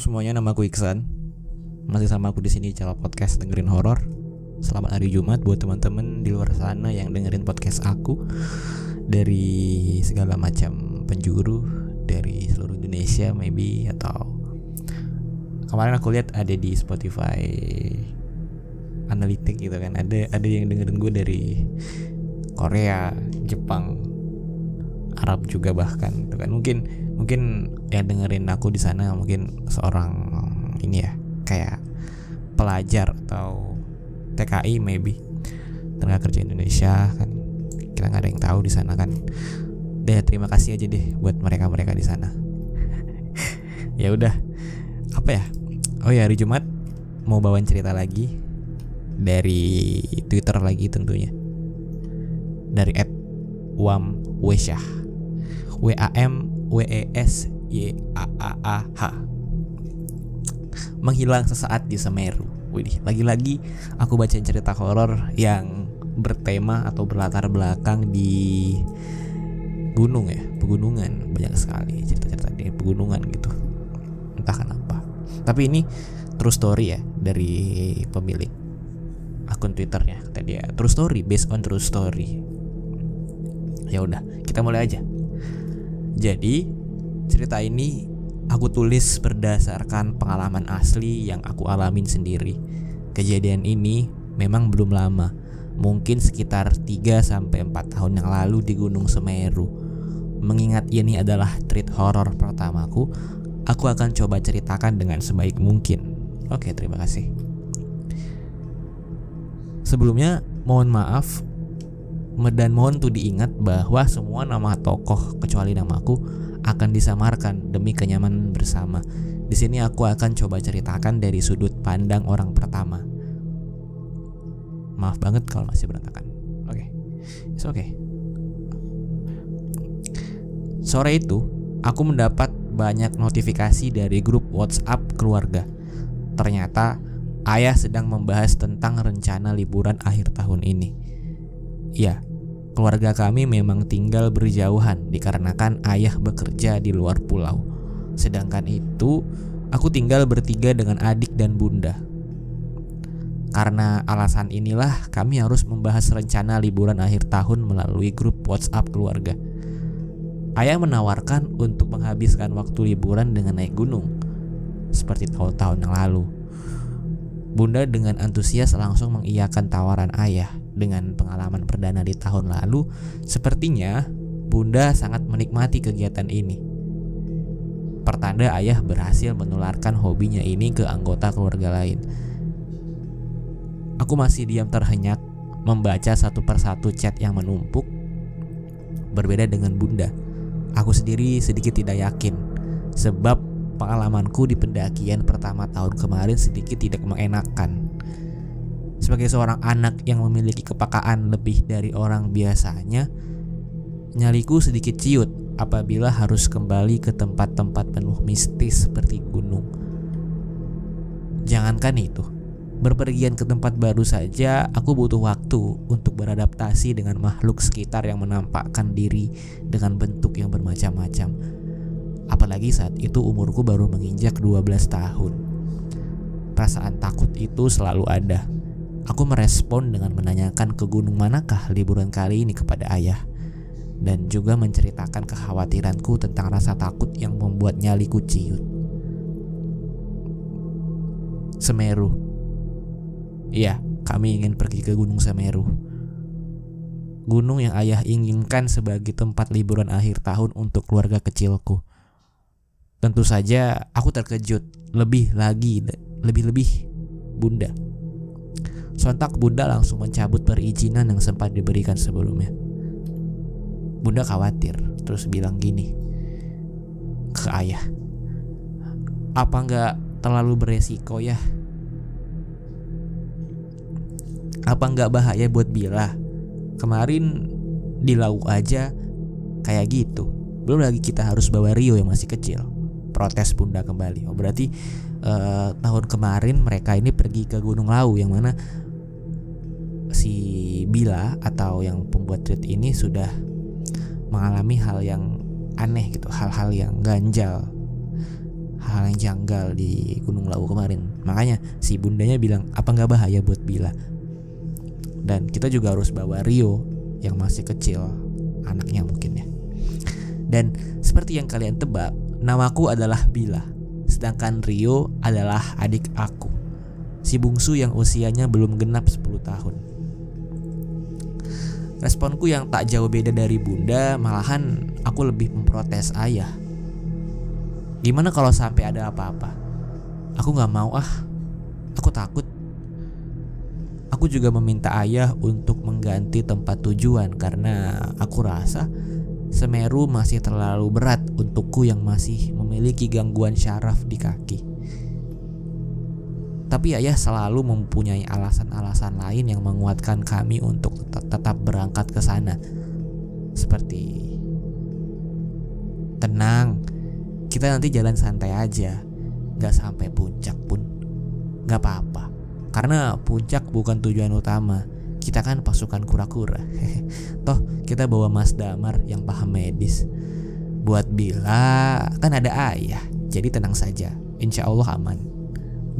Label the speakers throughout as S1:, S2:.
S1: Semuanya, nama aku Iksan. Masih sama aku di sini channel podcast dengerin horor. Selamat hari Jumat buat teman-teman di luar sana yang dengerin podcast aku dari segala macam penjuru dari seluruh Indonesia maybe atau kemarin aku lihat ada di Spotify analitik gitu kan ada ada yang dengerin gue dari Korea, Jepang, Arab juga bahkan gitu kan mungkin mungkin yang dengerin aku di sana mungkin seorang ini ya kayak pelajar atau TKI maybe tenaga kerja Indonesia kan. Kita nggak ada yang tahu di sana kan. Deh terima kasih aja deh buat mereka mereka di sana. Ya udah apa ya? Oh ya hari Jumat mau bawain cerita lagi dari Twitter lagi tentunya. Dari at Wam Wesyah W A M W E S Y A A A H menghilang sesaat di Semeru. Widih, lagi-lagi aku bacain cerita horor yang bertema atau berlatar belakang di gunung ya, pegunungan banyak sekali cerita-cerita di pegunungan gitu. Entah kenapa. Tapi ini true story ya dari pemilik akun Twitternya kata dia true story based on true story. Ya udah, kita mulai aja. Jadi cerita ini Aku tulis berdasarkan pengalaman asli yang aku alamin sendiri. Kejadian ini memang belum lama, mungkin sekitar 3 sampai 4 tahun yang lalu di Gunung Semeru. Mengingat ini adalah treat horror pertamaku, aku akan coba ceritakan dengan sebaik mungkin. Oke, terima kasih. Sebelumnya, mohon maaf dan mohon tuh diingat bahwa semua nama tokoh kecuali namaku akan disamarkan demi kenyamanan bersama. Di sini aku akan coba ceritakan dari sudut pandang orang pertama. Maaf banget kalau masih berantakan. Oke, okay. it's okay. Sore itu, aku mendapat banyak notifikasi dari grup WhatsApp keluarga. Ternyata ayah sedang membahas tentang rencana liburan akhir tahun ini. Ya, Keluarga kami memang tinggal berjauhan dikarenakan ayah bekerja di luar pulau. Sedangkan itu, aku tinggal bertiga dengan adik dan bunda. Karena alasan inilah kami harus membahas rencana liburan akhir tahun melalui grup WhatsApp keluarga. Ayah menawarkan untuk menghabiskan waktu liburan dengan naik gunung, seperti tahun-tahun yang lalu. Bunda dengan antusias langsung mengiyakan tawaran ayah dengan pengalaman perdana di tahun lalu, sepertinya Bunda sangat menikmati kegiatan ini. Pertanda ayah berhasil menularkan hobinya ini ke anggota keluarga lain. Aku masih diam terhenyak membaca satu persatu chat yang menumpuk. Berbeda dengan Bunda, aku sendiri sedikit tidak yakin sebab pengalamanku di pendakian pertama tahun kemarin sedikit tidak mengenakan. Sebagai seorang anak yang memiliki kepakaan lebih dari orang biasanya, nyaliku sedikit ciut apabila harus kembali ke tempat-tempat penuh mistis seperti gunung. Jangankan itu, berpergian ke tempat baru saja aku butuh waktu untuk beradaptasi dengan makhluk sekitar yang menampakkan diri dengan bentuk yang bermacam-macam Apalagi saat itu umurku baru menginjak 12 tahun. Perasaan takut itu selalu ada. Aku merespon dengan menanyakan ke gunung manakah liburan kali ini kepada ayah dan juga menceritakan kekhawatiranku tentang rasa takut yang membuat nyaliku ciut. Semeru. Iya, kami ingin pergi ke Gunung Semeru. Gunung yang ayah inginkan sebagai tempat liburan akhir tahun untuk keluarga kecilku. Tentu saja aku terkejut lebih lagi lebih-lebih Bunda. Sontak Bunda langsung mencabut perizinan yang sempat diberikan sebelumnya. Bunda khawatir terus bilang gini ke ayah. Apa nggak terlalu beresiko ya? Apa nggak bahaya buat Bila? Kemarin di laut aja kayak gitu. Belum lagi kita harus bawa Rio yang masih kecil protes bunda kembali. Oh berarti uh, tahun kemarin mereka ini pergi ke Gunung Lau yang mana si Bila atau yang pembuat tweet ini sudah mengalami hal yang aneh gitu, hal-hal yang ganjal, hal yang janggal di Gunung Lawu kemarin. Makanya si bundanya bilang apa nggak bahaya buat Bila. Dan kita juga harus bawa Rio yang masih kecil, anaknya mungkin ya. Dan seperti yang kalian tebak, namaku adalah Bila. Sedangkan Rio adalah adik aku. Si bungsu yang usianya belum genap 10 tahun. Responku yang tak jauh beda dari bunda, malahan aku lebih memprotes ayah. Gimana kalau sampai ada apa-apa? Aku gak mau ah, aku takut. Aku juga meminta ayah untuk mengganti tempat tujuan karena aku rasa Semeru masih terlalu berat untukku yang masih memiliki gangguan syaraf di kaki. Tapi ayah selalu mempunyai alasan-alasan lain yang menguatkan kami untuk tetap berangkat ke sana. Seperti tenang, kita nanti jalan santai aja, gak sampai puncak pun, gak apa-apa. Karena puncak bukan tujuan utama. Kita kan pasukan kura-kura. Toh kita bawa Mas Damar yang paham medis. Buat Bila kan ada ayah, jadi tenang saja. Insya Allah aman.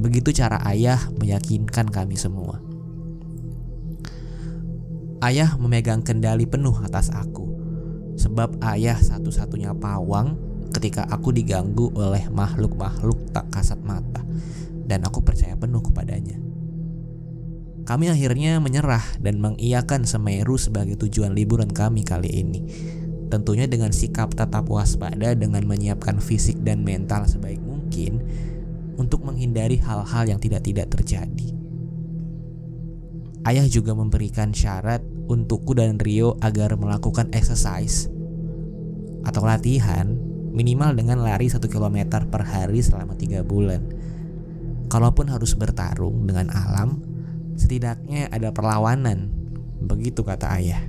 S1: Begitu cara ayah meyakinkan kami semua. Ayah memegang kendali penuh atas aku, sebab ayah satu-satunya pawang ketika aku diganggu oleh makhluk-makhluk tak kasat mata, dan aku percaya penuh kepadanya. Kami akhirnya menyerah dan mengiyakan Semeru sebagai tujuan liburan kami kali ini. Tentunya dengan sikap tetap waspada dengan menyiapkan fisik dan mental sebaik mungkin untuk menghindari hal-hal yang tidak-tidak terjadi. Ayah juga memberikan syarat untukku dan Rio agar melakukan exercise atau latihan minimal dengan lari 1 km per hari selama 3 bulan. Kalaupun harus bertarung dengan alam, setidaknya ada perlawanan. Begitu kata ayah.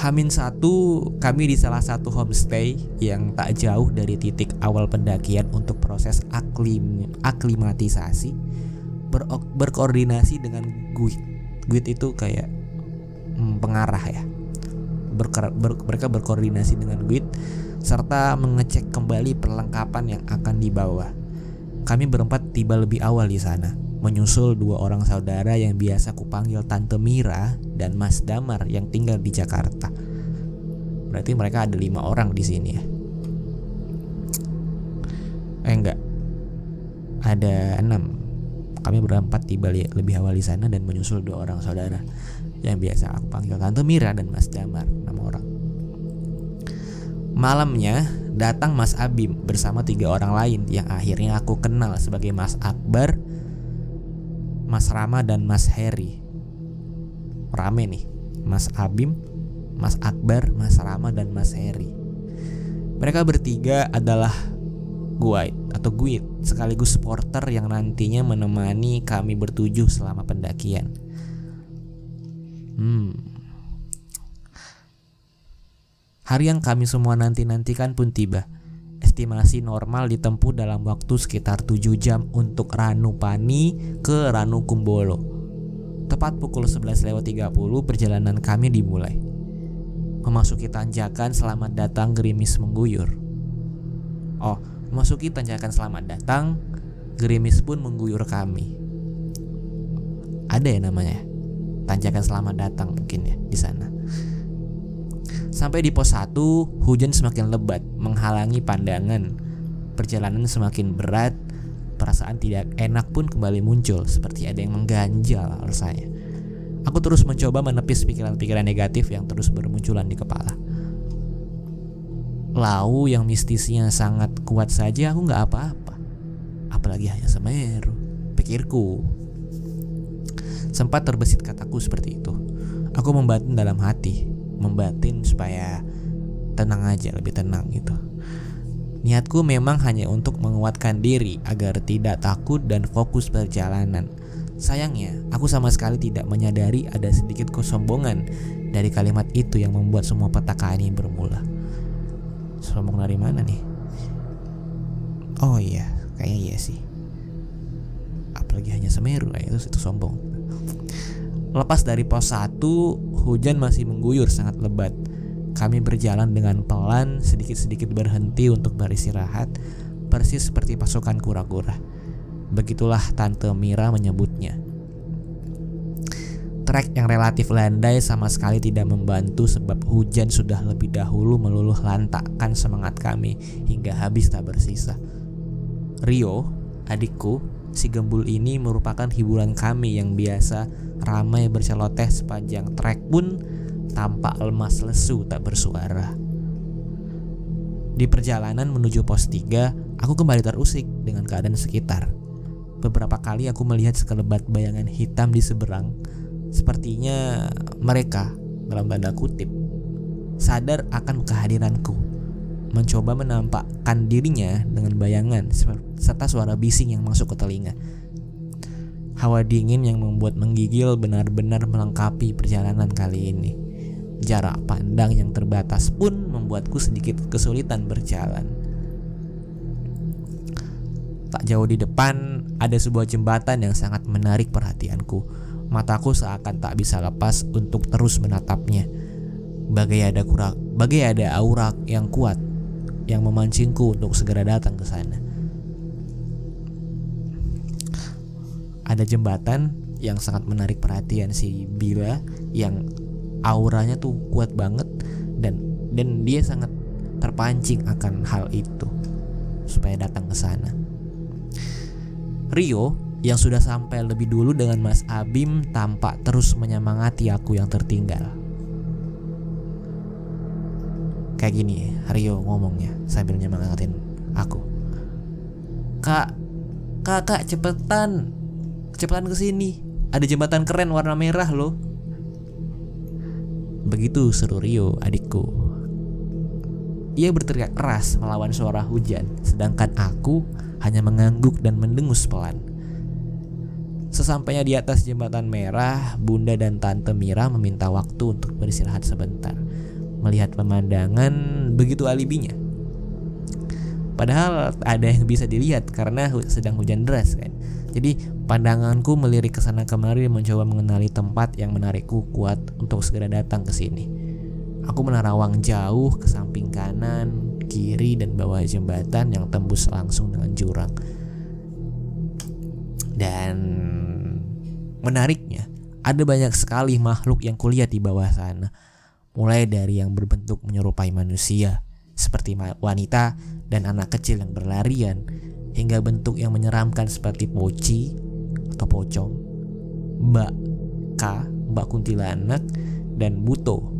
S1: Hamin satu, kami di salah satu homestay yang tak jauh dari titik awal pendakian untuk proses aklim, aklimatisasi ber, berkoordinasi dengan guide. Guide itu kayak hmm, pengarah ya. Berker, ber, mereka berkoordinasi dengan guide serta mengecek kembali perlengkapan yang akan dibawa. Kami berempat tiba lebih awal di sana menyusul dua orang saudara yang biasa kupanggil Tante Mira dan Mas Damar yang tinggal di Jakarta. Berarti mereka ada lima orang di sini ya. Eh enggak, ada enam. Kami berempat tiba lebih awal di sana dan menyusul dua orang saudara yang biasa aku panggil Tante Mira dan Mas Damar, enam orang. Malamnya datang Mas Abim bersama tiga orang lain yang akhirnya aku kenal sebagai Mas Akbar, Mas Rama dan Mas Heri. Rame nih, Mas Abim, Mas Akbar, Mas Rama dan Mas Heri. Mereka bertiga adalah guide atau guide sekaligus supporter yang nantinya menemani kami bertujuh selama pendakian. Hmm. Hari yang kami semua nanti-nantikan pun tiba estimasi normal ditempuh dalam waktu sekitar 7 jam untuk Ranupani ke Ranukumbolo. Tepat pukul 11.30 perjalanan kami dimulai. Memasuki tanjakan selamat datang gerimis mengguyur. Oh, memasuki tanjakan selamat datang, gerimis pun mengguyur kami. Ada ya namanya? Tanjakan selamat datang mungkin ya di sana. Sampai di pos 1, hujan semakin lebat, menghalangi pandangan. Perjalanan semakin berat, perasaan tidak enak pun kembali muncul, seperti ada yang mengganjal rasanya. Aku terus mencoba menepis pikiran-pikiran negatif yang terus bermunculan di kepala. Lau yang mistisnya sangat kuat saja aku nggak apa-apa. Apalagi hanya Semeru, pikirku. Sempat terbesit kataku seperti itu. Aku membatin dalam hati, membatin supaya tenang aja lebih tenang gitu Niatku memang hanya untuk menguatkan diri agar tidak takut dan fokus perjalanan. Sayangnya, aku sama sekali tidak menyadari ada sedikit kesombongan dari kalimat itu yang membuat semua petaka ini bermula. Sombong dari mana nih? Oh iya, kayaknya iya sih. Apalagi hanya Semeru, itu itu sombong. Lepas dari pos 1, hujan masih mengguyur sangat lebat. Kami berjalan dengan pelan, sedikit-sedikit berhenti untuk beristirahat, persis seperti pasukan kura-kura. Begitulah Tante Mira menyebutnya. Trek yang relatif landai sama sekali tidak membantu sebab hujan sudah lebih dahulu meluluh lantakkan semangat kami hingga habis tak bersisa. Rio, adikku, si gembul ini merupakan hiburan kami yang biasa ramai berceloteh sepanjang trek pun tampak lemas lesu tak bersuara. Di perjalanan menuju pos 3, aku kembali terusik dengan keadaan sekitar. Beberapa kali aku melihat sekelebat bayangan hitam di seberang. Sepertinya mereka, dalam tanda kutip, sadar akan kehadiranku. Mencoba menampakkan dirinya dengan bayangan serta suara bising yang masuk ke telinga. Hawa dingin yang membuat menggigil benar-benar melengkapi perjalanan kali ini. Jarak pandang yang terbatas pun membuatku sedikit kesulitan berjalan. Tak jauh di depan ada sebuah jembatan yang sangat menarik perhatianku. Mataku seakan tak bisa lepas untuk terus menatapnya. Bagai ada kurang, bagai ada aura yang kuat yang memancingku untuk segera datang ke sana. Ada jembatan yang sangat menarik perhatian si Bila yang auranya tuh kuat banget dan dan dia sangat terpancing akan hal itu supaya datang ke sana. Rio yang sudah sampai lebih dulu dengan Mas Abim tampak terus menyemangati aku yang tertinggal. Kayak gini Rio ngomongnya sambil nyemangatin aku. Kak, kakak cepetan, cepetan ke sini. Ada jembatan keren warna merah loh. Begitu seru Rio, adikku. Ia berteriak keras melawan suara hujan, sedangkan aku hanya mengangguk dan mendengus pelan. Sesampainya di atas jembatan merah, Bunda dan Tante Mira meminta waktu untuk beristirahat sebentar. Melihat pemandangan begitu alibinya. Padahal ada yang bisa dilihat karena sedang hujan deras kan. Jadi pandanganku melirik ke sana kemari mencoba mengenali tempat yang menarikku kuat untuk segera datang ke sini. Aku menerawang jauh ke samping kanan, kiri dan bawah jembatan yang tembus langsung dengan jurang. Dan menariknya, ada banyak sekali makhluk yang kulihat di bawah sana. Mulai dari yang berbentuk menyerupai manusia, seperti wanita dan anak kecil yang berlarian, hingga bentuk yang menyeramkan seperti poci atau pocong, mbak K, mbak kuntilanak, dan buto,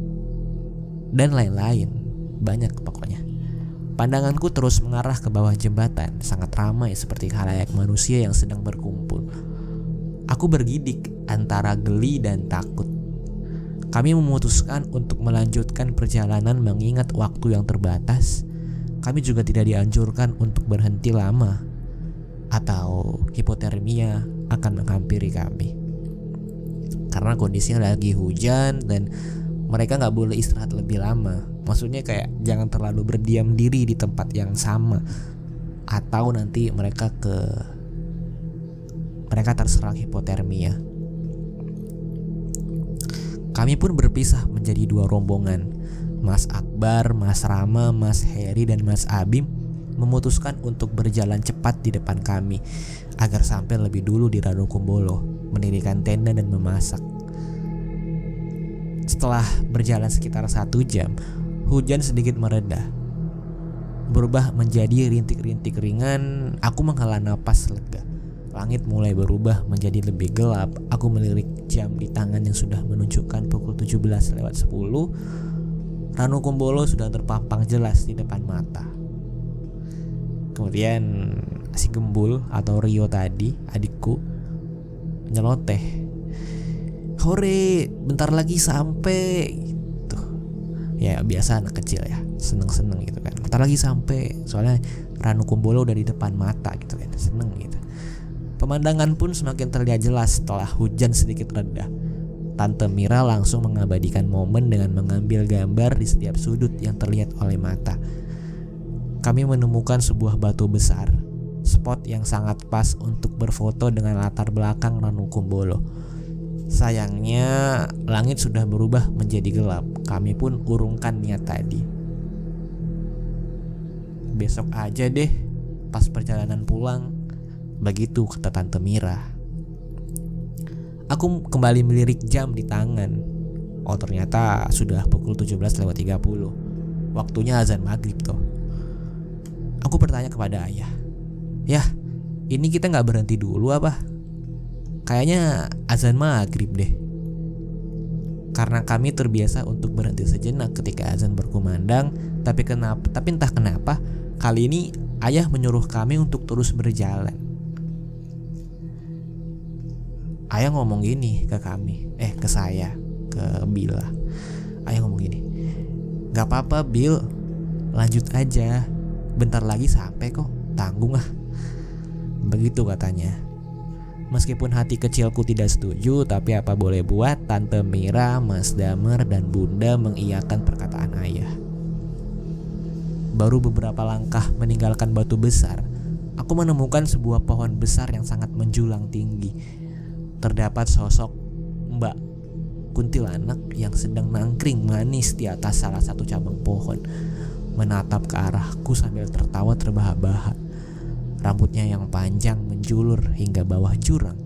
S1: dan lain-lain. Banyak pokoknya. Pandanganku terus mengarah ke bawah jembatan, sangat ramai seperti halayak manusia yang sedang berkumpul. Aku bergidik antara geli dan takut. Kami memutuskan untuk melanjutkan perjalanan mengingat waktu yang terbatas kami juga tidak dianjurkan untuk berhenti lama atau hipotermia akan menghampiri kami. Karena kondisinya lagi hujan dan mereka nggak boleh istirahat lebih lama. Maksudnya kayak jangan terlalu berdiam diri di tempat yang sama atau nanti mereka ke mereka terserang hipotermia. Kami pun berpisah menjadi dua rombongan Mas Akbar, Mas Rama, Mas Heri, dan Mas Abim memutuskan untuk berjalan cepat di depan kami agar sampai lebih dulu di Kumbolo, mendirikan tenda dan memasak. Setelah berjalan sekitar satu jam, hujan sedikit mereda. Berubah menjadi rintik-rintik ringan, aku menghela napas lega. Langit mulai berubah menjadi lebih gelap. Aku melirik jam di tangan yang sudah menunjukkan pukul 17 lewat 10 Ranu Kumbolo sudah terpampang jelas di depan mata. Kemudian si Gembul atau Rio tadi, adikku, nyeloteh. Hore, bentar lagi sampai. Gitu. Ya biasa anak kecil ya, seneng-seneng gitu kan. Bentar lagi sampai, soalnya Ranu Kumbolo udah di depan mata gitu kan, seneng gitu. Pemandangan pun semakin terlihat jelas setelah hujan sedikit reda Tante Mira langsung mengabadikan momen dengan mengambil gambar di setiap sudut yang terlihat oleh mata. Kami menemukan sebuah batu besar, spot yang sangat pas untuk berfoto dengan latar belakang Ranu Kumbolo. Sayangnya langit sudah berubah menjadi gelap. Kami pun urungkan niat tadi. Besok aja deh, pas perjalanan pulang. Begitu kata Tante Mira. Aku kembali melirik jam di tangan. Oh ternyata sudah pukul 17 lewat 30. Waktunya azan maghrib tuh. Aku bertanya kepada ayah. Yah, ini kita nggak berhenti dulu apa? Kayaknya azan maghrib deh. Karena kami terbiasa untuk berhenti sejenak ketika azan berkumandang, tapi kenapa? Tapi entah kenapa kali ini ayah menyuruh kami untuk terus berjalan. Ayah ngomong gini ke kami, eh ke saya, ke Bila. Ayah ngomong gini, gak apa-apa Bill, lanjut aja. Bentar lagi sampai kok, tanggung ah. Begitu katanya. Meskipun hati kecilku tidak setuju, tapi apa boleh buat, Tante Mira, Mas Damer, dan Bunda mengiyakan perkataan ayah. Baru beberapa langkah meninggalkan batu besar, aku menemukan sebuah pohon besar yang sangat menjulang tinggi. Terdapat sosok Mbak kuntilanak yang sedang nangkring manis di atas salah satu cabang pohon, menatap ke arahku sambil tertawa terbahak-bahak. Rambutnya yang panjang menjulur hingga bawah jurang.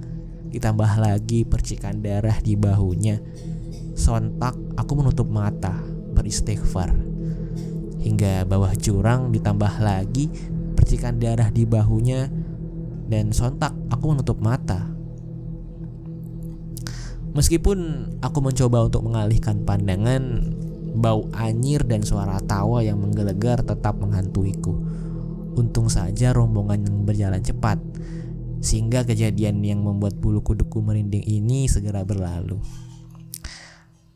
S1: Ditambah lagi percikan darah di bahunya. Sontak aku menutup mata, beristighfar. Hingga bawah jurang ditambah lagi percikan darah di bahunya dan sontak aku menutup mata. Meskipun aku mencoba untuk mengalihkan pandangan, bau anyir dan suara tawa yang menggelegar tetap menghantuiku. Untung saja rombongan yang berjalan cepat, sehingga kejadian yang membuat bulu kuduku merinding ini segera berlalu.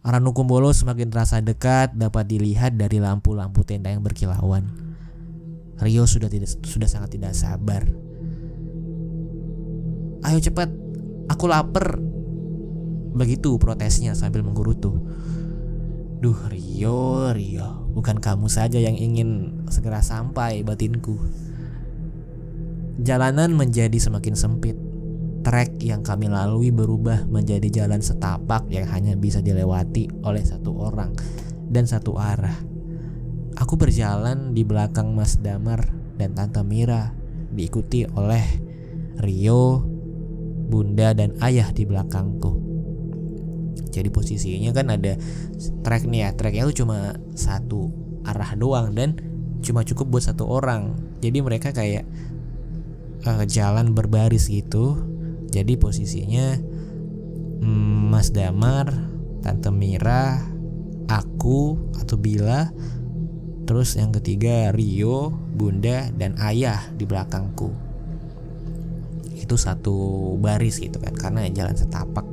S1: Aranukumbolo semakin terasa dekat dapat dilihat dari lampu-lampu tenda yang berkilauan. Rio sudah tidak sudah sangat tidak sabar. Ayo cepat, aku lapar. Begitu protesnya sambil menggerutu. Duh Rio, Rio, bukan kamu saja yang ingin segera sampai batinku. Jalanan menjadi semakin sempit. Trek yang kami lalui berubah menjadi jalan setapak yang hanya bisa dilewati oleh satu orang dan satu arah. Aku berjalan di belakang Mas Damar dan Tante Mira, diikuti oleh Rio, Bunda dan Ayah di belakangku jadi posisinya kan ada track nih ya tracknya tuh cuma satu arah doang dan cuma cukup buat satu orang. Jadi mereka kayak uh, jalan berbaris gitu. Jadi posisinya mm, Mas Damar Tante Mira aku atau Bila terus yang ketiga Rio Bunda dan Ayah di belakangku. Itu satu baris gitu kan karena jalan setapak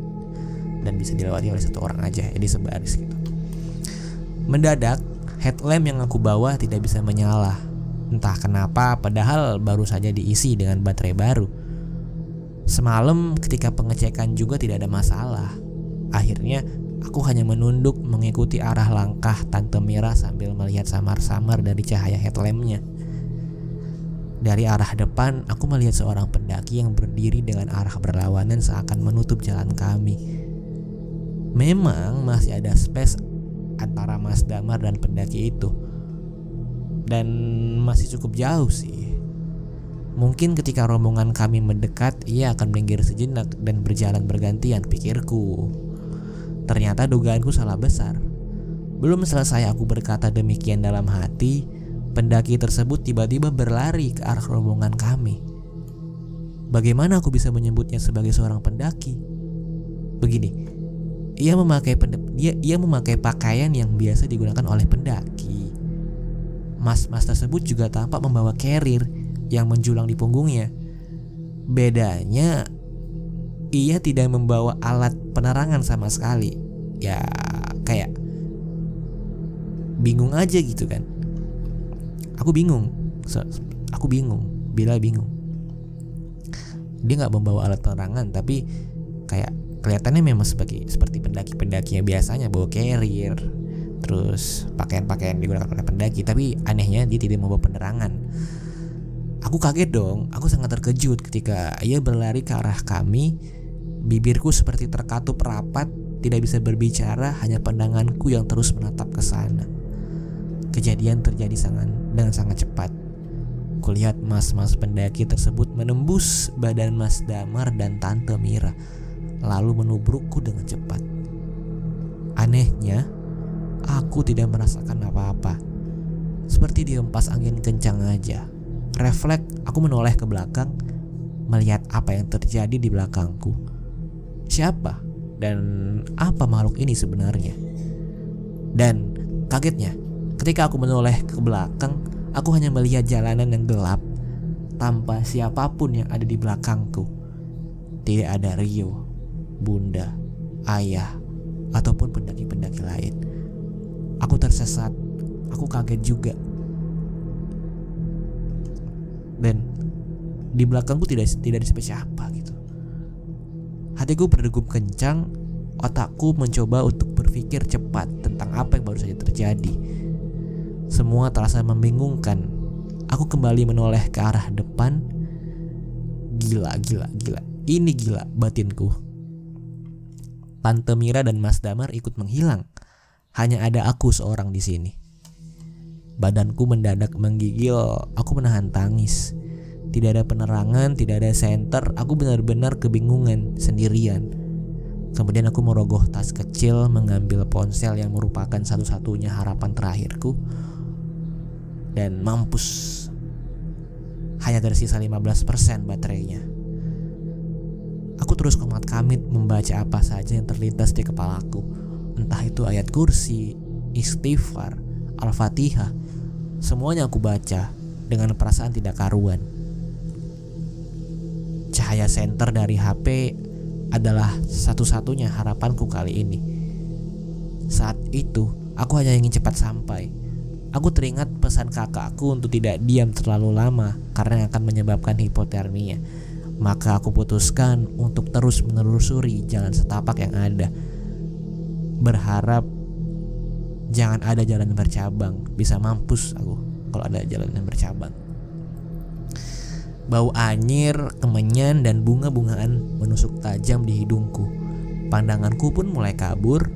S1: dan bisa dilewati oleh satu orang aja jadi sebaris gitu. Mendadak headlamp yang aku bawa tidak bisa menyala. Entah kenapa padahal baru saja diisi dengan baterai baru. Semalam ketika pengecekan juga tidak ada masalah. Akhirnya aku hanya menunduk mengikuti arah langkah Tante Mira sambil melihat samar-samar dari cahaya headlampnya. Dari arah depan, aku melihat seorang pendaki yang berdiri dengan arah berlawanan seakan menutup jalan kami. Memang masih ada space antara Mas Damar dan pendaki itu. Dan masih cukup jauh sih. Mungkin ketika rombongan kami mendekat, ia akan minggir sejenak dan berjalan bergantian pikirku. Ternyata dugaanku salah besar. Belum selesai aku berkata demikian dalam hati, pendaki tersebut tiba-tiba berlari ke arah rombongan kami. Bagaimana aku bisa menyebutnya sebagai seorang pendaki? Begini, ia memakai dia ia memakai pakaian yang biasa digunakan oleh pendaki. Mas-mas tersebut juga tampak membawa carrier yang menjulang di punggungnya. Bedanya ia tidak membawa alat penerangan sama sekali. Ya kayak bingung aja gitu kan. Aku bingung. Aku bingung. Bila bingung. Dia nggak membawa alat penerangan tapi kayak kelihatannya memang sebagai seperti pendaki-pendaki yang biasanya bawa carrier terus pakaian-pakaian digunakan oleh pendaki tapi anehnya dia tidak membawa penerangan aku kaget dong aku sangat terkejut ketika ia berlari ke arah kami Bibirku seperti terkatup rapat, tidak bisa berbicara, hanya pandanganku yang terus menatap ke sana. Kejadian terjadi sangat dengan sangat cepat. Kulihat mas-mas pendaki tersebut menembus badan Mas Damar dan Tante Mira, lalu menubrukku dengan cepat. Anehnya, aku tidak merasakan apa-apa. Seperti dihempas angin kencang aja. Refleks, aku menoleh ke belakang, melihat apa yang terjadi di belakangku siapa dan apa makhluk ini sebenarnya. Dan kagetnya, ketika aku menoleh ke belakang, aku hanya melihat jalanan yang gelap tanpa siapa pun yang ada di belakangku. Tidak ada Rio, Bunda, Ayah, ataupun pendaki-pendaki lain. Aku tersesat, aku kaget juga. Dan di belakangku tidak tidak ada siapa-siapa gitu. Hatiku berdegup kencang, otakku mencoba untuk berpikir cepat tentang apa yang baru saja terjadi. Semua terasa membingungkan. Aku kembali menoleh ke arah depan. Gila, gila, gila. Ini gila batinku. Tante Mira dan Mas Damar ikut menghilang. Hanya ada aku seorang di sini. Badanku mendadak menggigil. Aku menahan tangis. Tidak ada penerangan, tidak ada senter. Aku benar-benar kebingungan sendirian. Kemudian aku merogoh tas kecil, mengambil ponsel yang merupakan satu-satunya harapan terakhirku. Dan mampus. Hanya tersisa 15% baterainya. Aku terus komat kamit membaca apa saja yang terlintas di kepalaku. Entah itu ayat kursi, istighfar, al-fatihah. Semuanya aku baca dengan perasaan tidak karuan cahaya senter dari HP adalah satu-satunya harapanku kali ini. Saat itu, aku hanya ingin cepat sampai. Aku teringat pesan kakakku untuk tidak diam terlalu lama karena akan menyebabkan hipotermia. Maka aku putuskan untuk terus menelusuri jalan setapak yang ada. Berharap jangan ada jalan bercabang. Bisa mampus aku kalau ada jalan yang bercabang. Bau anyir, kemenyan, dan bunga-bungaan menusuk tajam di hidungku. Pandanganku pun mulai kabur.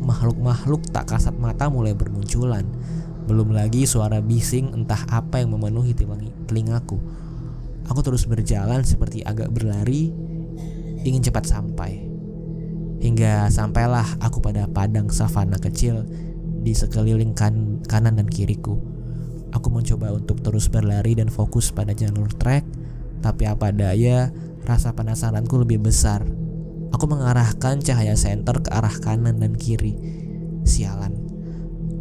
S1: Makhluk-makhluk tak kasat mata mulai bermunculan. Belum lagi suara bising entah apa yang memenuhi telingaku. Aku terus berjalan seperti agak berlari, ingin cepat sampai. Hingga sampailah aku pada padang savana kecil di sekeliling kan kanan dan kiriku. Aku mencoba untuk terus berlari dan fokus pada jalur trek, tapi apa daya, rasa penasaranku lebih besar. Aku mengarahkan cahaya senter ke arah kanan dan kiri. Sialan,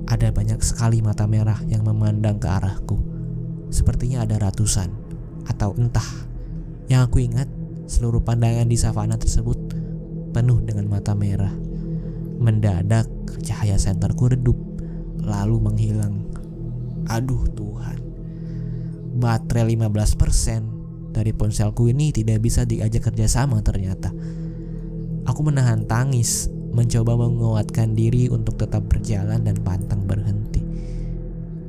S1: ada banyak sekali mata merah yang memandang ke arahku. Sepertinya ada ratusan, atau entah. Yang aku ingat, seluruh pandangan di savana tersebut penuh dengan mata merah. Mendadak, cahaya senterku redup, lalu menghilang Aduh Tuhan. Baterai 15% dari ponselku ini tidak bisa diajak kerjasama ternyata. Aku menahan tangis, mencoba menguatkan diri untuk tetap berjalan dan pantang berhenti.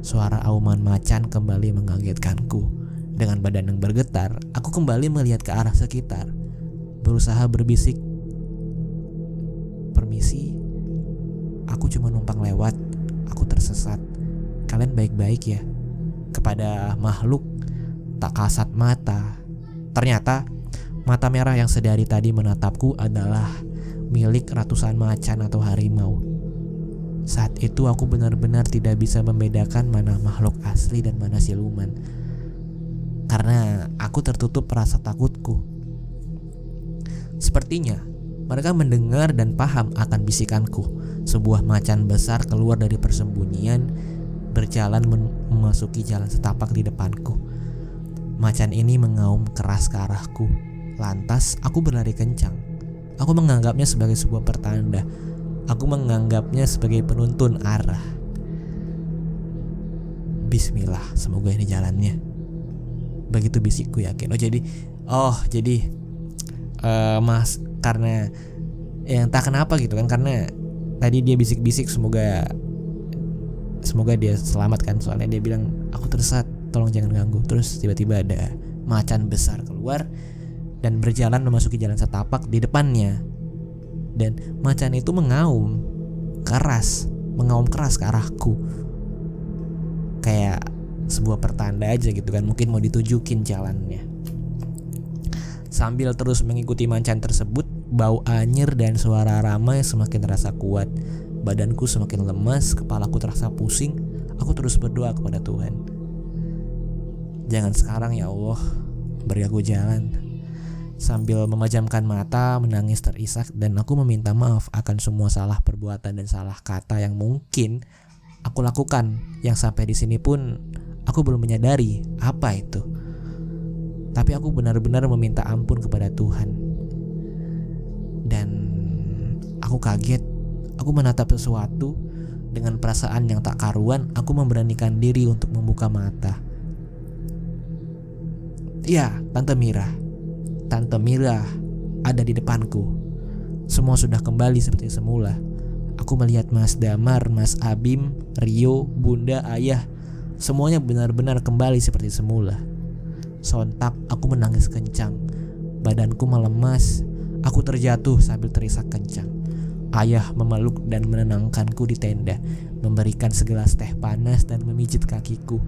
S1: Suara auman macan kembali mengagetkanku. Dengan badan yang bergetar, aku kembali melihat ke arah sekitar. Berusaha berbisik, "Permisi, aku cuma numpang lewat. Aku tersesat." kalian baik-baik ya kepada makhluk tak kasat mata. Ternyata mata merah yang sedari tadi menatapku adalah milik ratusan macan atau harimau. Saat itu aku benar-benar tidak bisa membedakan mana makhluk asli dan mana siluman. Karena aku tertutup rasa takutku. Sepertinya mereka mendengar dan paham akan bisikanku. Sebuah macan besar keluar dari persembunyian berjalan memasuki jalan setapak di depanku. Macan ini mengaum keras ke arahku. Lantas aku berlari kencang. Aku menganggapnya sebagai sebuah pertanda. Aku menganggapnya sebagai penuntun arah. Bismillah, semoga ini jalannya. Begitu bisikku yakin. Oh jadi, oh jadi, uh, mas karena yang tak kenapa gitu kan karena tadi dia bisik-bisik semoga semoga dia selamat kan soalnya dia bilang aku tersesat tolong jangan ganggu terus tiba-tiba ada macan besar keluar dan berjalan memasuki jalan setapak di depannya. Dan macan itu mengaum keras, mengaum keras ke arahku. Kayak sebuah pertanda aja gitu kan, mungkin mau ditujukin jalannya. Sambil terus mengikuti macan tersebut, bau anyir dan suara ramai semakin terasa kuat. Badanku semakin lemas, kepalaku terasa pusing. Aku terus berdoa kepada Tuhan. Jangan sekarang ya Allah, beri aku jalan. Sambil memejamkan mata, menangis terisak dan aku meminta maaf akan semua salah perbuatan dan salah kata yang mungkin aku lakukan. Yang sampai di sini pun aku belum menyadari apa itu. Tapi aku benar-benar meminta ampun kepada Tuhan. Dan aku kaget Aku menatap sesuatu dengan perasaan yang tak karuan. Aku memberanikan diri untuk membuka mata. Ya, Tante Mira. Tante Mira ada di depanku. Semua sudah kembali seperti semula. Aku melihat Mas Damar, Mas Abim, Rio, Bunda, Ayah. Semuanya benar-benar kembali seperti semula. Sontak aku menangis kencang. Badanku melemas. Aku terjatuh sambil terisak kencang. Ayah memeluk dan menenangkanku di tenda, memberikan segelas teh panas dan memijit kakiku.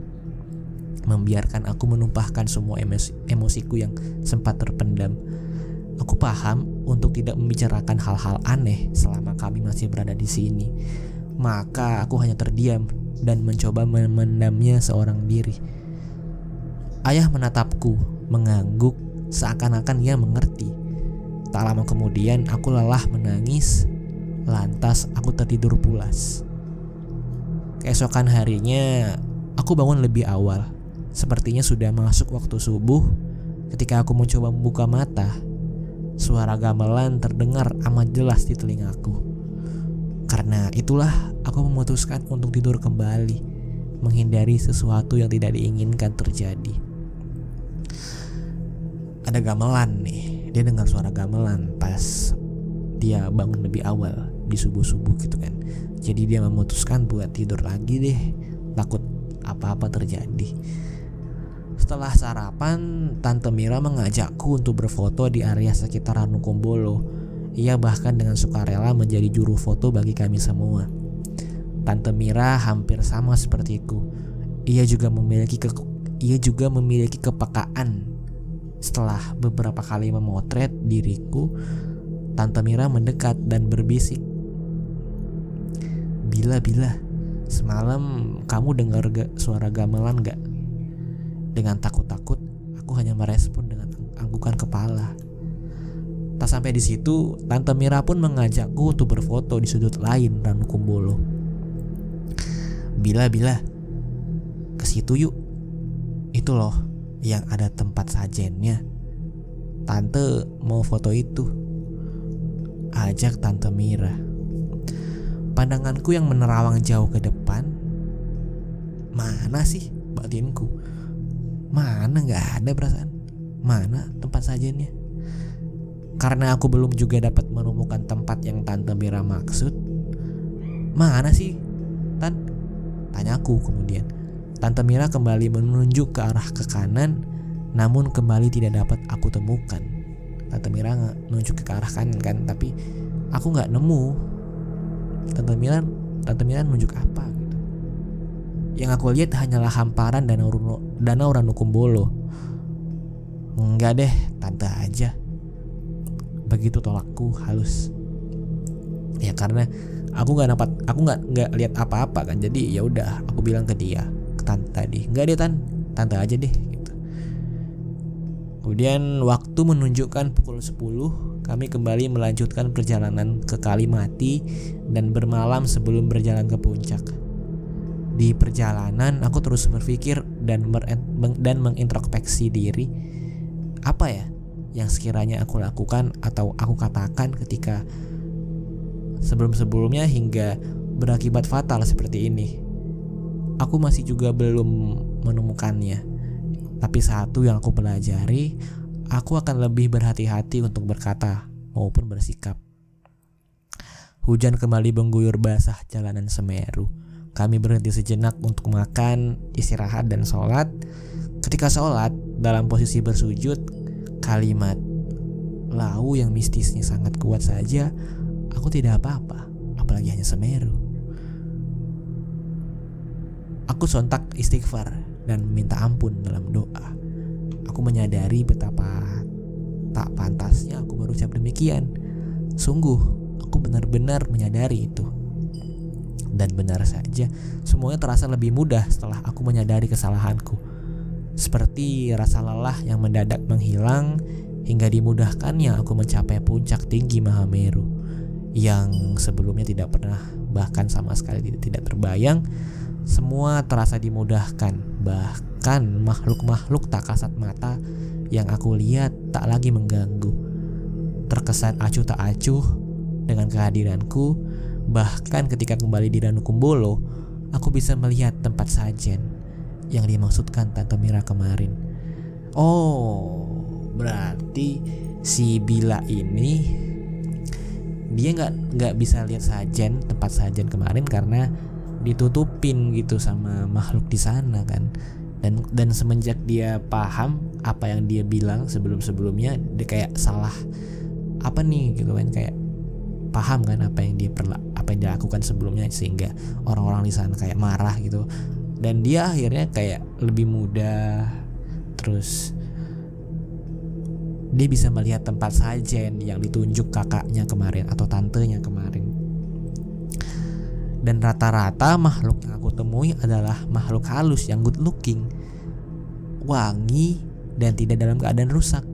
S1: Membiarkan aku menumpahkan semua emosi, emosiku yang sempat terpendam. Aku paham untuk tidak membicarakan hal-hal aneh selama kami masih berada di sini. Maka aku hanya terdiam dan mencoba memendamnya seorang diri. Ayah menatapku, mengangguk, seakan-akan ia mengerti. Tak lama kemudian aku lelah menangis Lantas aku tertidur pulas. Keesokan harinya, aku bangun lebih awal. Sepertinya sudah masuk waktu subuh. Ketika aku mencoba membuka mata, suara gamelan terdengar amat jelas di telingaku. Karena itulah aku memutuskan untuk tidur kembali, menghindari sesuatu yang tidak diinginkan terjadi. Ada gamelan nih, dia dengar suara gamelan pas dia bangun lebih awal di subuh-subuh gitu kan. Jadi dia memutuskan buat tidur lagi deh takut apa-apa terjadi. Setelah sarapan Tante Mira mengajakku untuk berfoto di area sekitar Anukumbolo ia bahkan dengan sukarela menjadi juru foto bagi kami semua Tante Mira hampir sama sepertiku ia juga memiliki ke ia juga memiliki kepekaan setelah beberapa kali memotret diriku Tante Mira mendekat dan berbisik. Bila-bila, semalam kamu dengar gak suara gamelan gak? Dengan takut-takut, aku hanya merespon dengan anggukan kepala. Tak sampai di situ, Tante Mira pun mengajakku untuk berfoto di sudut lain Ranu Kumbolo. Bila-bila, ke situ yuk. Itu loh, yang ada tempat sajennya. Tante mau foto itu ajak Tante Mira. Pandanganku yang menerawang jauh ke depan, mana sih batinku? Mana nggak ada perasaan? Mana tempat sajennya? Karena aku belum juga dapat menemukan tempat yang Tante Mira maksud. Mana sih, Tan? Tanyaku kemudian. Tante Mira kembali menunjuk ke arah ke kanan, namun kembali tidak dapat aku temukan. Tante Mira nunjuk ke arah kanan kan tapi aku nggak nemu Tante Mira Tante Mira nunjuk apa gitu yang aku lihat hanyalah hamparan danau danau Ranukumbolo enggak deh tante aja begitu tolakku halus. Ya karena aku nggak dapat aku nggak nggak lihat apa-apa kan. Jadi ya udah aku bilang ke dia ke tante tadi nggak deh tan. Tante aja deh Kemudian waktu menunjukkan pukul 10, kami kembali melanjutkan perjalanan ke Kalimati dan bermalam sebelum berjalan ke puncak. Di perjalanan aku terus berpikir dan dan mengintrospeksi diri. Apa ya yang sekiranya aku lakukan atau aku katakan ketika sebelum-sebelumnya hingga berakibat fatal seperti ini. Aku masih juga belum menemukannya. Tapi satu yang aku pelajari, aku akan lebih berhati-hati untuk berkata maupun bersikap. Hujan kembali mengguyur basah jalanan Semeru. Kami berhenti sejenak untuk makan, istirahat, dan sholat. Ketika sholat, dalam posisi bersujud, kalimat lau yang mistisnya sangat kuat saja, aku tidak apa-apa, apalagi hanya Semeru. Aku sontak istighfar dan minta ampun dalam doa. Aku menyadari betapa tak pantasnya aku berucap demikian. Sungguh, aku benar-benar menyadari itu. Dan benar saja, semuanya terasa lebih mudah setelah aku menyadari kesalahanku. Seperti rasa lelah yang mendadak menghilang hingga dimudahkannya aku mencapai puncak tinggi Mahameru yang sebelumnya tidak pernah bahkan sama sekali tidak terbayang. Semua terasa dimudahkan bahkan makhluk-makhluk tak kasat mata yang aku lihat tak lagi mengganggu. Terkesan acuh tak acuh dengan kehadiranku bahkan ketika kembali di Danu Kumbolo aku bisa melihat tempat sajen yang dimaksudkan Tante Mira kemarin. Oh berarti si Bila ini dia nggak nggak bisa lihat sajen tempat sajen kemarin karena ditutupin gitu sama makhluk di sana kan. Dan dan semenjak dia paham apa yang dia bilang sebelum sebelumnya dia kayak salah apa nih gitu kan kayak paham kan apa yang dia perla apa yang dia lakukan sebelumnya sehingga orang-orang di sana kayak marah gitu dan dia akhirnya kayak lebih mudah terus dia bisa melihat tempat sajen yang ditunjuk kakaknya kemarin atau tantenya kemarin. Dan rata-rata makhluk yang aku temui adalah makhluk halus yang good looking, wangi, dan tidak dalam keadaan rusak,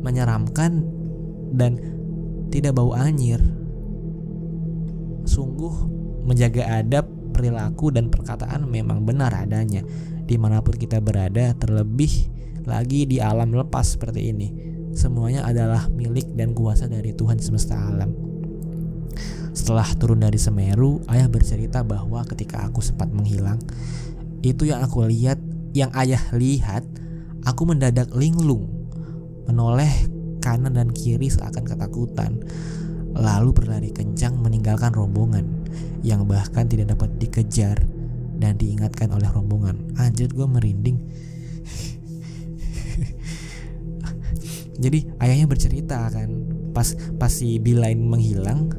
S1: menyeramkan, dan tidak bau anyir. Sungguh menjaga adab, perilaku, dan perkataan memang benar adanya di mana pun kita berada terlebih lagi di alam lepas seperti ini. Semuanya adalah milik dan kuasa dari Tuhan semesta alam. Setelah turun dari Semeru, ayah bercerita bahwa ketika aku sempat menghilang, itu yang aku lihat, yang ayah lihat, aku mendadak linglung, menoleh kanan dan kiri seakan ketakutan, lalu berlari kencang meninggalkan rombongan yang bahkan tidak dapat dikejar dan diingatkan oleh rombongan. Anjir gue merinding. Jadi ayahnya bercerita kan pas pas si Bila ini menghilang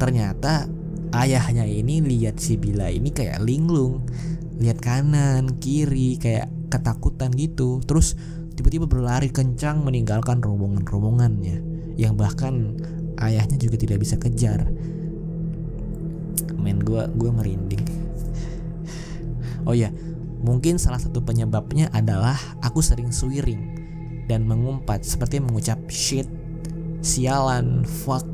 S1: ternyata ayahnya ini lihat si Bila ini kayak linglung lihat kanan kiri kayak ketakutan gitu. Terus tiba-tiba berlari kencang meninggalkan rombongan-rombongannya yang bahkan ayahnya juga tidak bisa kejar men gue gue merinding oh ya mungkin salah satu penyebabnya adalah aku sering swiring dan mengumpat seperti mengucap shit, sialan, fuck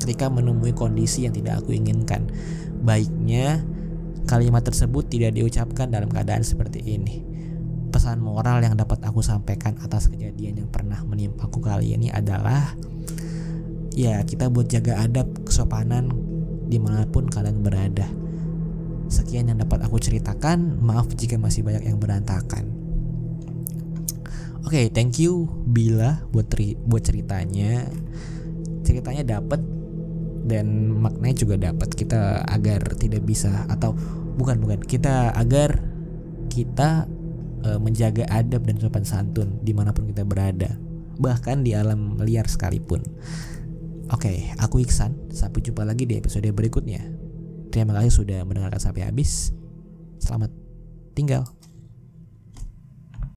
S1: ketika menemui kondisi yang tidak aku inginkan. Baiknya kalimat tersebut tidak diucapkan dalam keadaan seperti ini. Pesan moral yang dapat aku sampaikan atas kejadian yang pernah menimpaku kali ini adalah ya kita buat jaga adab kesopanan di mana pun kalian berada. Sekian yang dapat aku ceritakan. Maaf jika masih banyak yang berantakan. Oke, okay, thank you Bila buat buat ceritanya. Ceritanya dapat dan maknanya juga dapat. Kita agar tidak bisa atau bukan bukan kita agar kita e, menjaga adab dan sopan santun di mana pun kita berada, bahkan di alam liar sekalipun. Oke, aku Iksan. Sampai jumpa lagi di episode berikutnya. Terima kasih sudah mendengarkan sampai habis. Selamat tinggal.